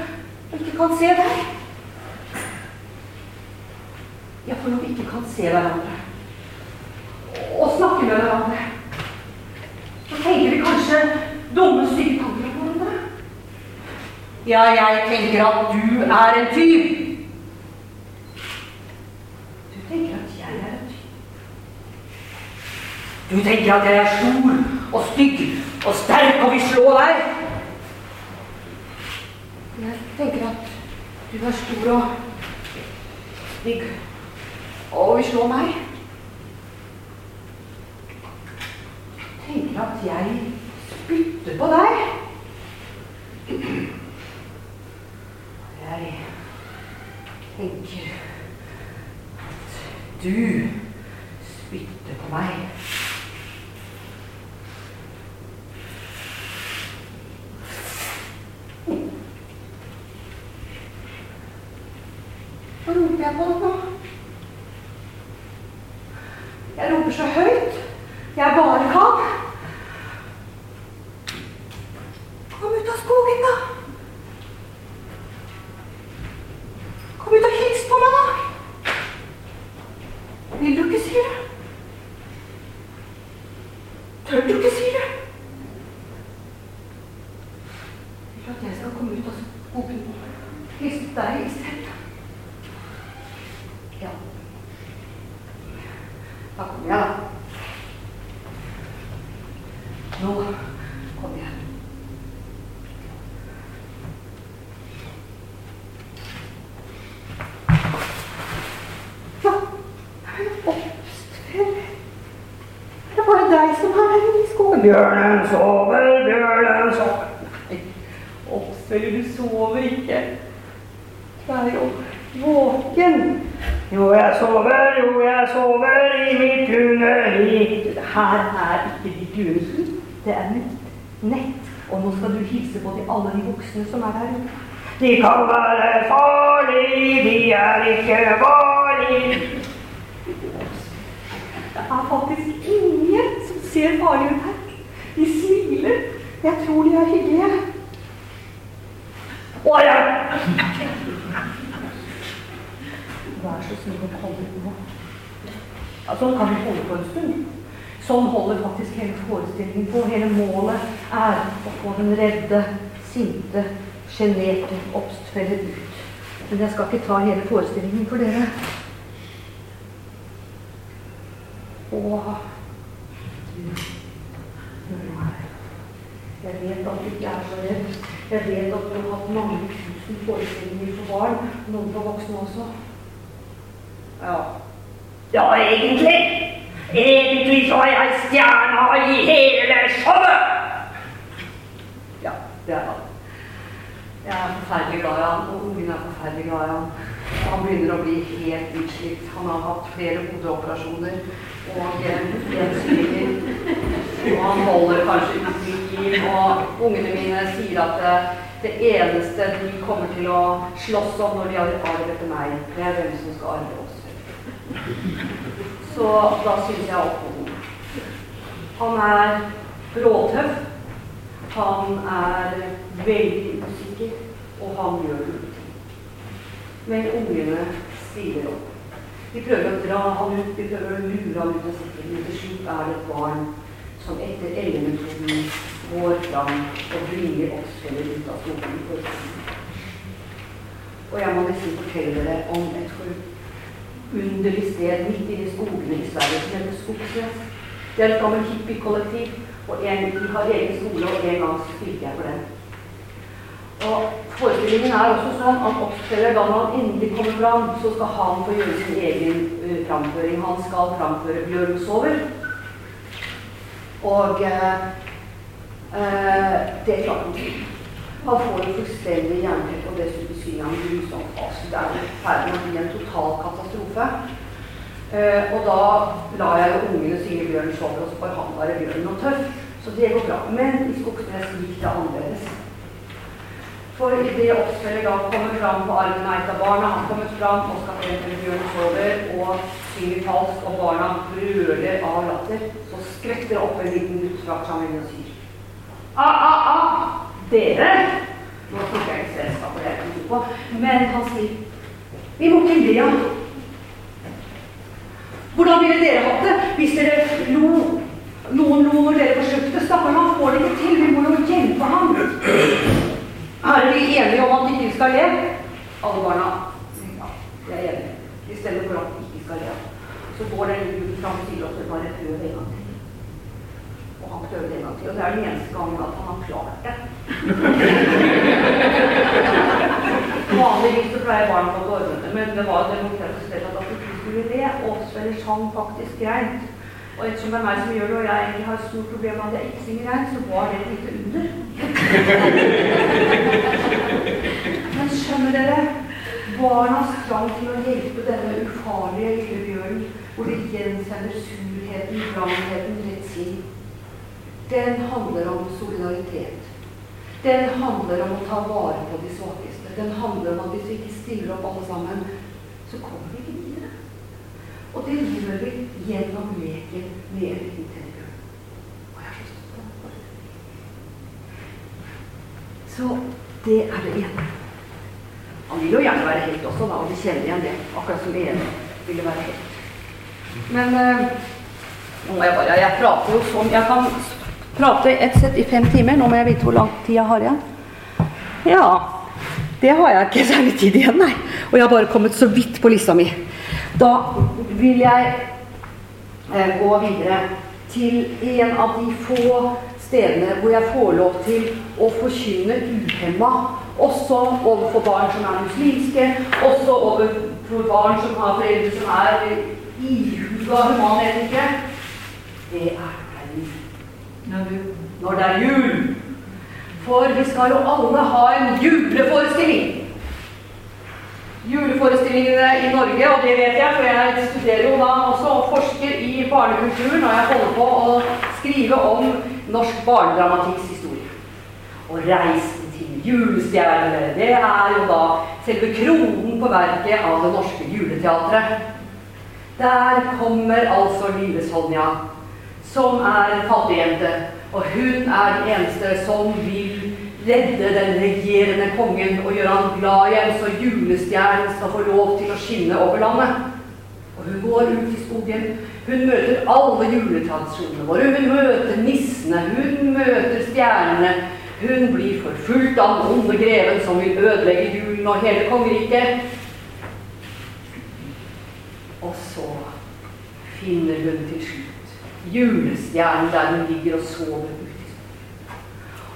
og ikke kan se deg. Ja, for når vi ikke kan se hverandre og snakke med hverandre, så tenker vi kanskje dumme, stygge tanker om hverandre. Ja, jeg tenker at du er en tyv. Du tenker at jeg er en tyv. Du tenker at jeg er stor og stygg og sterk og vil slå deg. Jeg tenker at du er stor og stygg og vil slå meg. Jeg tenker at jeg spytter på deg. Jeg tenker at du spytter på meg. Hva roper jeg på deg nå? Jeg roper så høyt jeg bare kan. Kom ut av skogen, da. Kom ut og hils på meg, da. Vil du ikke si det? Tør du ikke si det? Vil du at jeg skal komme ut av skogen og hilse deg i stedet? Ja. Da kommer jeg, da. Nå kommer jeg. Ja, Oppsfjell. Det er bare deg som er her inne i skogen. Bjørnen sover, bjørnen sover. Oppsfjell, du sover ikke. Du er jo våken. Jo, jeg sover, jo, jeg sover i mitt underliv. Her er ikke ditt hundehus. Det er mitt nett. Og nå skal du hilse på de alle de voksne som er ute. De kan være farlige, de er ikke farlige. Det er faktisk ingen som ser farlig ut her. Jeg tror de er hyggelige. Å ja! Vær så snill å holde på. Ja, sånn kan vi holde på en stund. Sånn holder faktisk hele forestillingen på. Hele målet er å få den redde, sinte, sjenerte Obstfeller ut. Men jeg skal ikke ta hele forestillingen for dere. Åh, du hør nå her. Jeg vet at du ikke er så redd. Jeg vet at du har hatt mange tusen forestillinger for barn, noen for voksne også. Ja. Ja, egentlig. Egentlig så er jeg stjerna i hele showet. Ja, det er han. Jeg er forferdelig glad i han, og ungen er forferdelig glad i han. Han begynner å bli helt utslitt. Han har hatt flere hodeoperasjoner og en svinger. Og han holder kanskje ut liv. Og ungene mine sier at det, det eneste de kommer til å slåss om når de har arv etter meg, det er hvem som skal arve oss. Så da syns jeg opp på hodet. Han er råtøff. Han er veldig usikker, og han gjør noe. Men ungene stiller opp. De prøver å dra han ut, de prøver å lure han ut av sikkerheten. til slutt er det et barn som etter ellemetoden går fram og bringer oppspillet ut av skogen. for Og jeg må nesten fortelle dere om et forunderlig sted midt i i skogene i Sverige som heter Skogsnes. Det er et gammelt hippiekollektiv, og en, de har egen skole, og en gang spilte jeg for dem. Og Forestillingen er også sånn at Oppsfeller, da han endelig kommer fram, så skal han få gjøre sin egen uh, framføring. Han skal framføre 'Bjørnsover'. Og eh, uh, det klarte han ikke. Han får en fullstendig jernteppe, og dessuten synger han grusomt fast. Det er i ferd med å bli en total katastrofe. Eh, og da lar jeg ungene synge Bjørn Skjold, og så får han være bjørn og tøff. Så det går bra. Men i Skogsnes gikk det annerledes. For idet Oppspillet da kommer fram på armen av av barna, han kommer fram og skal frem til Bjørn Sover og synger falskt, og barna brøler av latter, skvetter opp en liten forsamlingen og sier Ah, ah, ah! Dere! Nå snakker jeg ikke selskapet jeg ikke på, men han sier Vi må ikke le av Hvordan ville dere hatt det hvis dere lo noen lo når dere forsøkte? Stakkars, han får det ikke til. Vi må jo hjelpe ham. Er vi enige om at vi ikke skal le? Alle barna ja, jeg er enig. Vi stemmer for at vi ikke skal le. Så går den gutten fram til oss og bare prøver en gang han prøver en gang til. Og det er den eneste gangen at han har klart det. Vanligvis så pleier barn å gå ordne men det var demokratisk rett at de skulle le. Og Sverre sang faktisk greit. Og ettersom det er meg som gjør det, og jeg egentlig har et stort problem med at jeg ikke synger reint, så var det et lite under. Men skjønner dere? Barnas trang til å hjelpe denne ufarlige lille bjørnen, hvor de gjensender surheten, vrangheten, redsel, den handler om solidaritet. Den handler om å ta vare på de svakeste. Den handler om at hvis vi ikke stiller opp alle sammen, så kommer vi ikke videre. Og det gjør vi gjennom leken med tennebjørn. Og jeg er så stolt av det. Så det er det ene. Han vil jo gjerne være helt også, da, og vi kjenner igjen det. Akkurat som ene ville være helt. Men øh, nå må jeg bare Jeg prater jo sånn Jeg kan prate ett sett i fem timer. Nå må jeg vite hvor lang tid jeg har igjen. Ja. Det har jeg ikke særlig tid igjen, nei. Og jeg har bare kommet så vidt på lista mi. Da vil jeg eh, gå videre til en av de få stedene hvor jeg får lov til å forkynne uhemma. Også overfor barn som er muslimske, også overfor barn som har foreldre som er ihuga humanetikere. Det er når, det er jul. For vi skal jo alle ha en juleforestilling juleforestillingene i Norge, og det vet jeg, for jeg studerer jo da også og forsker i barnekulturen, og jeg holder på å skrive om norsk barnedramatikks historie. Og 'Reisen til julestjernene', det er jo da selve kronen på verket av det norske juleteatret. Der kommer altså lille Sonja, som er en fattigjente, og hun er den eneste som vil redde den regjerende kongen og gjøre han glad igjen, så julestjernen skal få lov til å skinne over landet. Og hun går ut i skogen. Hun møter alle juletradisjonene våre. Hun møter nissene, hun møter stjernene. Hun blir forfulgt av den onde greven som vil ødelegge julen og hele kongeriket. Og så finner hun til slutt julestjernen der hun ligger og sover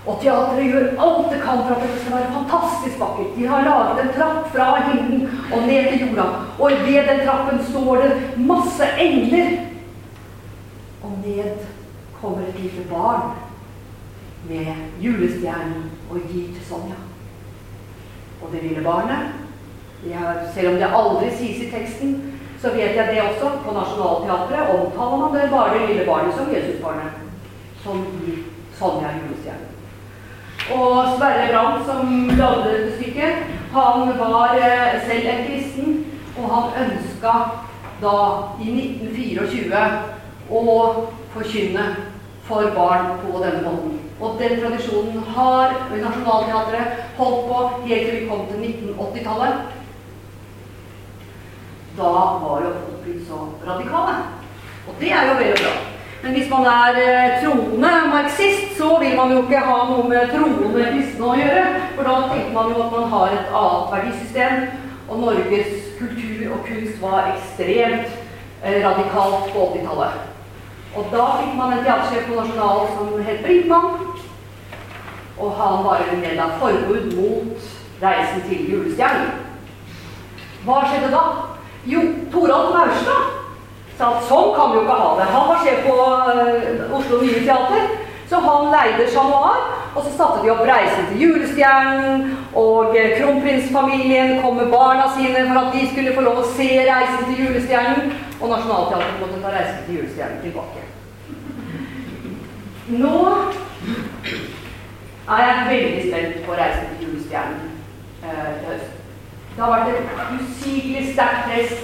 og teatret gjør alt det kan for at det skal være fantastisk vakkert. De har laget en trapp fra himmelen og ned til jorda. Og ved den trappen står det masse engler. Og ned kommer et lite barn med julestjernen og gir til Sonja. Og det lille barnet har, Selv om det aldri sies i teksten, så vet jeg det også. På Nationaltheatret omtaler man det bare det lille barnet som Jesusbarnet, som gir Sonja Julestjerne. Og Sverre Brandt, som lagde stykket, han var eh, selv en kristen, og han ønska da, i 1924, å forkynne for barn på denne måten. Og den tradisjonen har Nationaltheatret holdt på helt til vi kom til 1980-tallet. Da var jo blitt så radikale. Og det er jo veldig bra. Men hvis man er eh, troende marxist, så vil man jo ikke ha noe med troende kristne å gjøre. For da tenker man jo at man har et annet verdisystem. Og Norges kultur og kunst var ekstremt eh, radikalt på 80-tallet. Og da fikk man en teatersjef på Nasjonal som het Brinkmann. Og han var en del av forbud mot reisen til julestjernen. Hva skjedde da? Jo, Toralf Maurstad sa at sånn kan vi jo ikke ha det. Han var sjef på uh, Oslo Nye Teater, så han leide Chat Noir. Og så satte de opp 'Reisen til julestjernen', og uh, kronprinsfamilien kom med barna sine for at de skulle få lov å se 'Reisen til julestjernen', og Nationaltheatret måtte ta 'Reisen til julestjernen' tilbake. Nå er jeg veldig spent på 'Reisen til julestjernen' til høsten. Det har vært et usigelig sterkt press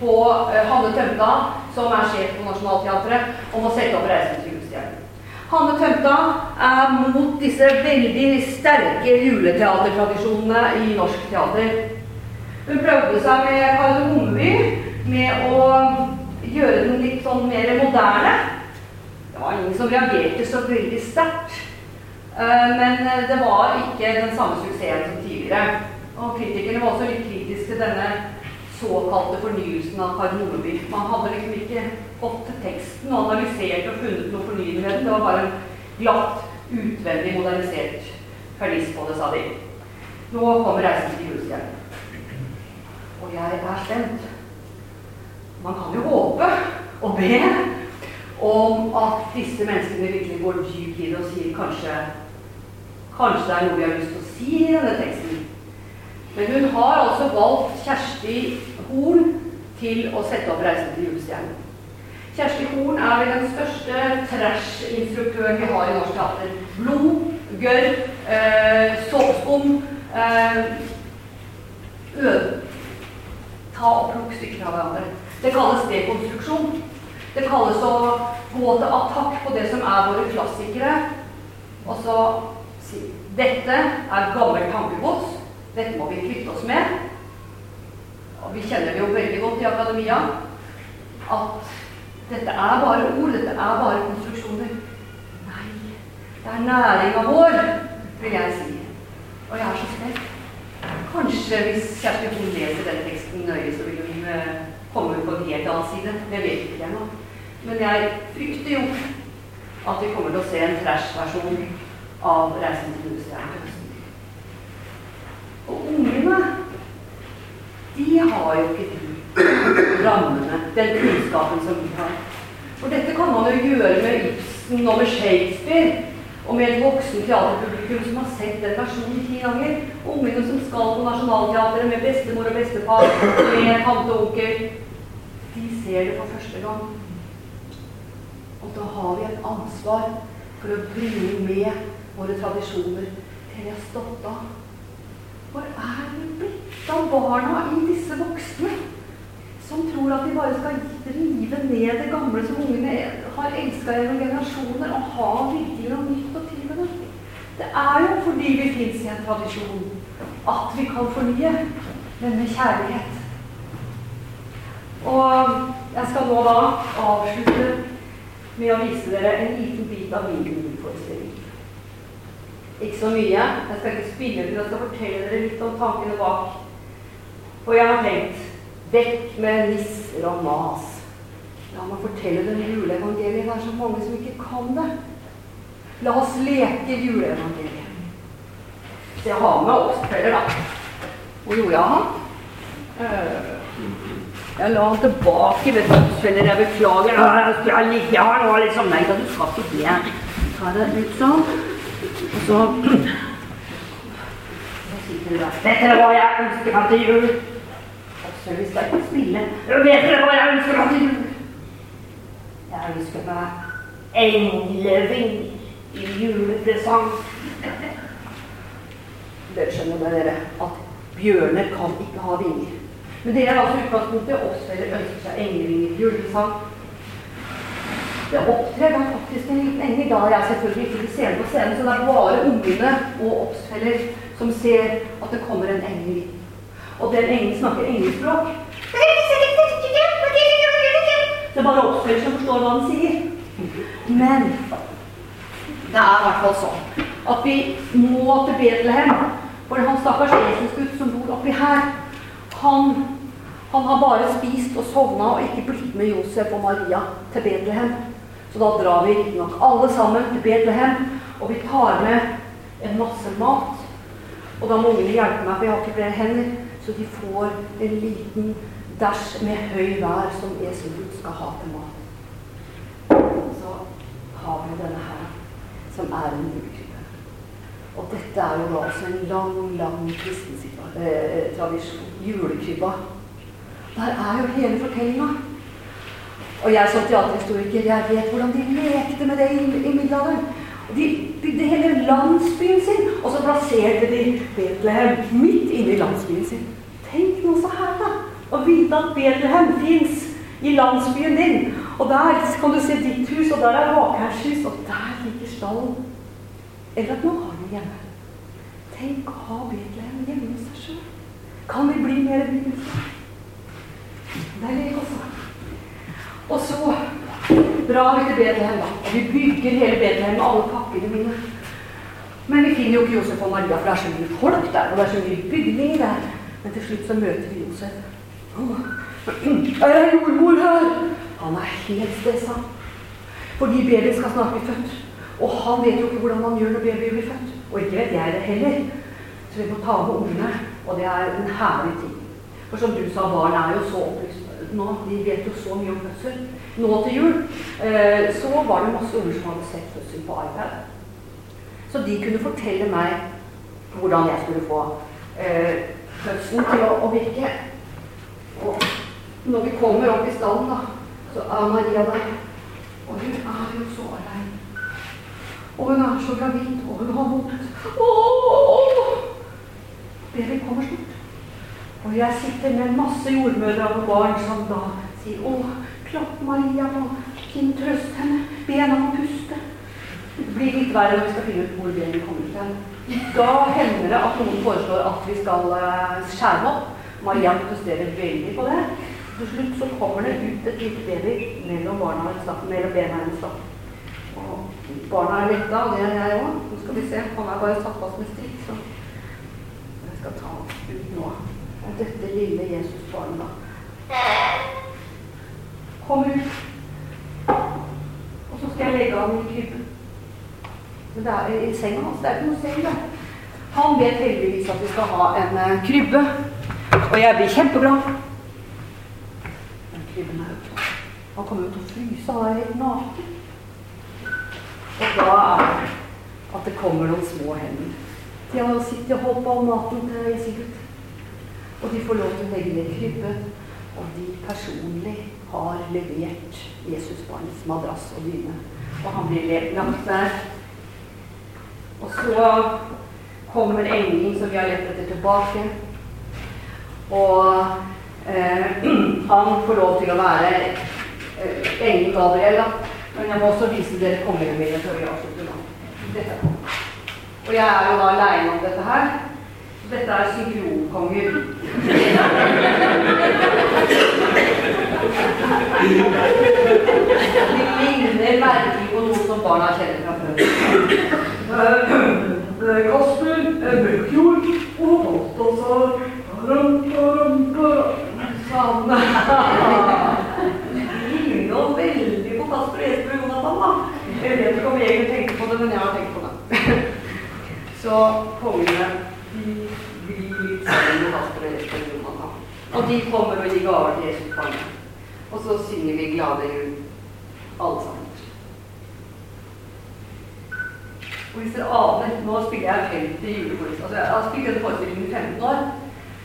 på uh, Hanne Tømta, som er sjef på Nationaltheatret, om å sette opp 'Reisen til julestjernen'. Hanne Tømta er mot disse veldig sterke juleteatertradisjonene i norsk teater. Hun prøvde seg med Kardemommeby, med å gjøre den litt sånn mer moderne. Det var ingen som reagerte så veldig sterkt. Uh, men det var ikke den samme suksessen som tidligere. Og kritikerne var også litt kritiske til denne såkalte fornyelsen av Kardemommeby. Man hadde liksom ikke fått til teksten og analysert og funnet noe fornyende ved den. Det var bare en glatt, utvendig modernisert ferniss på det, sa de. Nå kommer 'Reisen til julestjernen'. Og jeg er spent. Man kan jo håpe og be om at disse menneskene virkelig går dypt i det og sier kanskje Kanskje det er noe vi har lyst til å si i denne teksten. Men hun har altså valgt Kjersti Horn til å sette opp 'Reisen til julestjernen'. Kjersti Horn er vel den største trash-instruktøren vi har i norsk teater. Blod, gørr, eh, såpeskum eh, Ta og plukk stykker av hverandre. Det kalles dekonstruksjon. Det kalles å gå til attakk på det som er våre klassikere, og så si dette er gammelt tankegods. Dette må vi kvitte oss med. Og vi kjenner det jo veldig godt i akademia at dette er bare ord, dette er bare konstruksjoner. Nei, det er næringa vår, vil jeg si. Og jeg er så spent. Kanskje hvis Kjersti Horn leser den teksten nøye, så vil hun eh, komme på en helt annen side. Det vet ikke jeg nå. Men jeg frykter jo at vi kommer til å se en trash-versjon av 'Reisen til høsten. Og ungene, de har jo ikke de rammene, den kunnskapen som vi har. For dette kan man jo gjøre med Ibsen og med Shakespeare. Og med et voksen teaterpublikum som har sett den versjonen ti ganger. Ungene som skal på Nationaltheatret med bestemor og bestefar, med tante og onkel. De ser det for første gang. Og da har vi et ansvar for å bringe med våre tradisjoner til vi har stått av. Hvor er vi blitt av barna i disse voksne som tror at de bare skal rive ned det gamle som ungene har elska gjennom generasjoner, og ha virkelig noe nytt på tilby? Det er jo fordi vi fins i en tradisjon at vi kan fornye, men med kjærlighet. Og jeg skal nå da avslutte med å vise dere en liten bit av min juleforestilling. Ikke så mye. Jeg skal ikke spille men jeg skal fortelle dere litt om tankene bak. Og jeg har tenkt vekk med nisser og mas. La meg fortelle dere juleevangeliet. Det er så mange som ikke kan det. La oss leke juleevangeliet. Så jeg har med Åsfeller, da. Hvor gjorde jeg han? Uh, jeg la han tilbake ved Åsfeller. Jeg beklager. Jeg skal ligge her nå, liksom. Nei du skal ikke det. Ta deg ut sånn. Og så. Vet dere hva jeg ønsker meg til jul? Åsfeller, hvis skal ikke spille. Vet dere hva jeg ønsker meg til jul? Jeg ønsker meg englevinger i julepresang. Dere skjønner med dere at bjørner kan ikke ha vinger. Men det er altså utgangspunktet. Åsfeller ønsker seg englevinger i julepresang. Det opptrer er faktisk en liten engel. Da er jeg selvfølgelig ikke til scenen på scenen, så det er bare ungene og Åsfeller som ser at det kommer en engel. Og den engelen snakker engelspråk. Det er bare oppspillere som forstår hva han sier. Men det er i hvert fall sånn at vi må til Betlehem. For han stakkars Jesusgutt som bor oppi her, han, han har bare spist og sovna og ikke blitt med Josef og Maria til Betlehem. Så da drar vi riktignok alle sammen til Betlehem, og vi tar med en masse mat. Og da må ungene hjelpe meg, for jeg har ikke flere hender. Så de får en liten dæsj med høy vær som Eselgud skal ha til mat. Så har vi denne her, som er en julekrybbe. Og dette er jo da også en lang, lang kristen situa- eh, tradisjon. Julekrybba. Der er jo hele fortellinga. Og jeg som teaterhistoriker, jeg vet hvordan de lekte med det i, i middelalderen. De bygde hele landsbyen sin, og så plasserte de Betlehem midt inne i landsbyen sin. Tenk noe så her, da! Å vite at Betlehem fins i landsbyen din. Og der kan du se ditt hus, og der er Rakheims hus, og der ligger stallen. Eller at nå har vi hjemme. Tenk å ha Betlehem hjemme hos seg sjøl. Kan vi bli mer bibelske? Det er lek også. Og så drar vi til Betlehem, vi bygger hele Betlehem med alle pakkene mine. Men vi finner jo ikke Josef og Maria, for det er så mye folk der, og det er så mye bygninger der. Men til slutt så møter vi Josef. Oh. Er det jordmor her? Han er helt stressa. Fordi babyen skal snart bli født. Og han vet jo ikke hvordan man gjør når babyen blir født. Og ikke vet jeg det heller. Så vi må ta med ungene. Og det er en herlig ting. For som du sa, barn er jo så opplyst nå. De vet jo så mye om fødsel. Nå til jul eh, så var det masse unger som hadde sett fødsel på iPad. Så de kunne fortelle meg hvordan jeg skulle få eh, fødselen til å, å virke. Og når vi kommer opp i stallen, da, så er Maria der. Og hun er jo så aleine. Og hun er så gravid, og hun har vondt. Åh! Babyen kommer snart. Og jeg sitter med masse jordmødre og barn som da sier 'Å, klapp Maria på kinn, trøst henne, be henne om å puste'. Det blir litt verre når vi skal finne ut hvor babyen kommer fra. Da hender det at noen foreslår at vi skal eh, skjære opp. Maria protesterer veldig på det. Til slutt så kommer det ut et lite baby mellom mellom bena hennes. Og barna er letta, og det er jeg òg. Nå skal vi se. Han er bare satt fast med strikk, så jeg skal ta ut nå. Og dette lille Jesusbarnet. Kommer ut. Og så skal jeg legge ham i krybben. Men det er i senga hans. Det er ikke noe seng der. Han vet heldigvis at vi skal ha en uh, krybbe. Og jeg blir kjempeglad. Men krybben er jo. Han kommer jo til å fryse. Han er helt naken. Og da er det at det kommer noen små hender. De har sittet og holdt på all maten til Jesigud. Og de får lov til å legge ned krybbe. Og de personlig har levert Jesusbarnets madrass og dyne. Og han blir levd lagt der. Og så kommer engelen som vi har lett etter, tilbake. Og eh, han får lov til å være eh, engel Gabriel, da. Men jeg må også vise dere kongene mine før. Og jeg er jo da aleine om dette her. Dette er synkronkonger. De ligner merkelig på noe som barna kjenner fra før. Eh, Kasper, eh, Melkjord og Balthazar. Sånn. Ligner jo veldig på Kasper og Jesper og Jonathan, da. Jeg vet ikke om jeg egentlig tenkte på det, men jeg har tenkt på det. Så kongene de blir litt sammen med Kasper og Jesper og Jonathan. Og de kommer og gir gaver til Jesus barnet. Og så synger vi 'Glade jul', alle sammen. Og hvis dere aner, nå spiller jeg 50 juleforestillinger. Altså, jeg har spilt denne forestillingen i 15 år.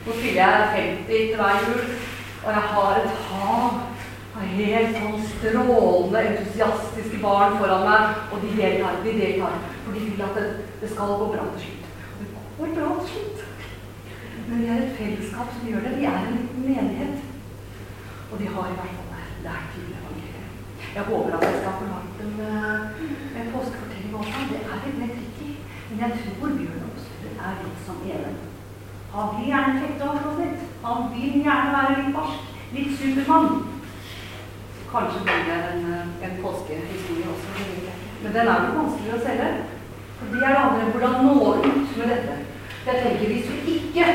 Nå spiller jeg 50 til hver jul. Og jeg har et hav av helt sånn strålende, entusiastiske barn foran meg. Og de deltar, de deltar. For de vil at det, det skal gå bra til slutt. Og det går bra til slutt. Men vi er et fellesskap som gjør det. Vi er en liten menighet. Og de har i hvert fall lært til evangeliet. Jeg håper at jeg skal få lagt en, eh, en påskefortelling også. Det er litt mer tricky. Men jeg tror Bjørn Aasrud er litt som Even. Han vil gjerne fekte over slåss litt. Han vil gjerne være litt barsk. Litt Supermann. Kanskje blir det en, eh, en påskehistorie også. Men den er jo vanskelig å selge. For det er det andre. Hvordan nå ut med dette? Jeg tenker Hvis vi ikke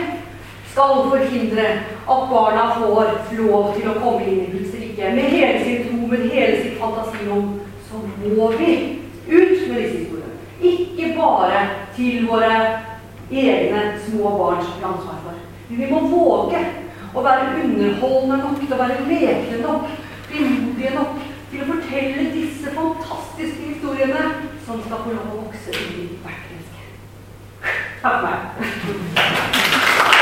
skal forhindre at barna får lov til å komme inn i Guds rike med hele sin tro, med hele sitt fantasirom, så må vi ut med disse historiene. Ikke bare til våre egne små barn som vi har ansvar for. Men vi må våge å være underholdende nok til å være lekne nok, frimodige nok til å fortelle disse fantastiske historiene som skal få lov å vokse i hvert menneske. Takk for meg.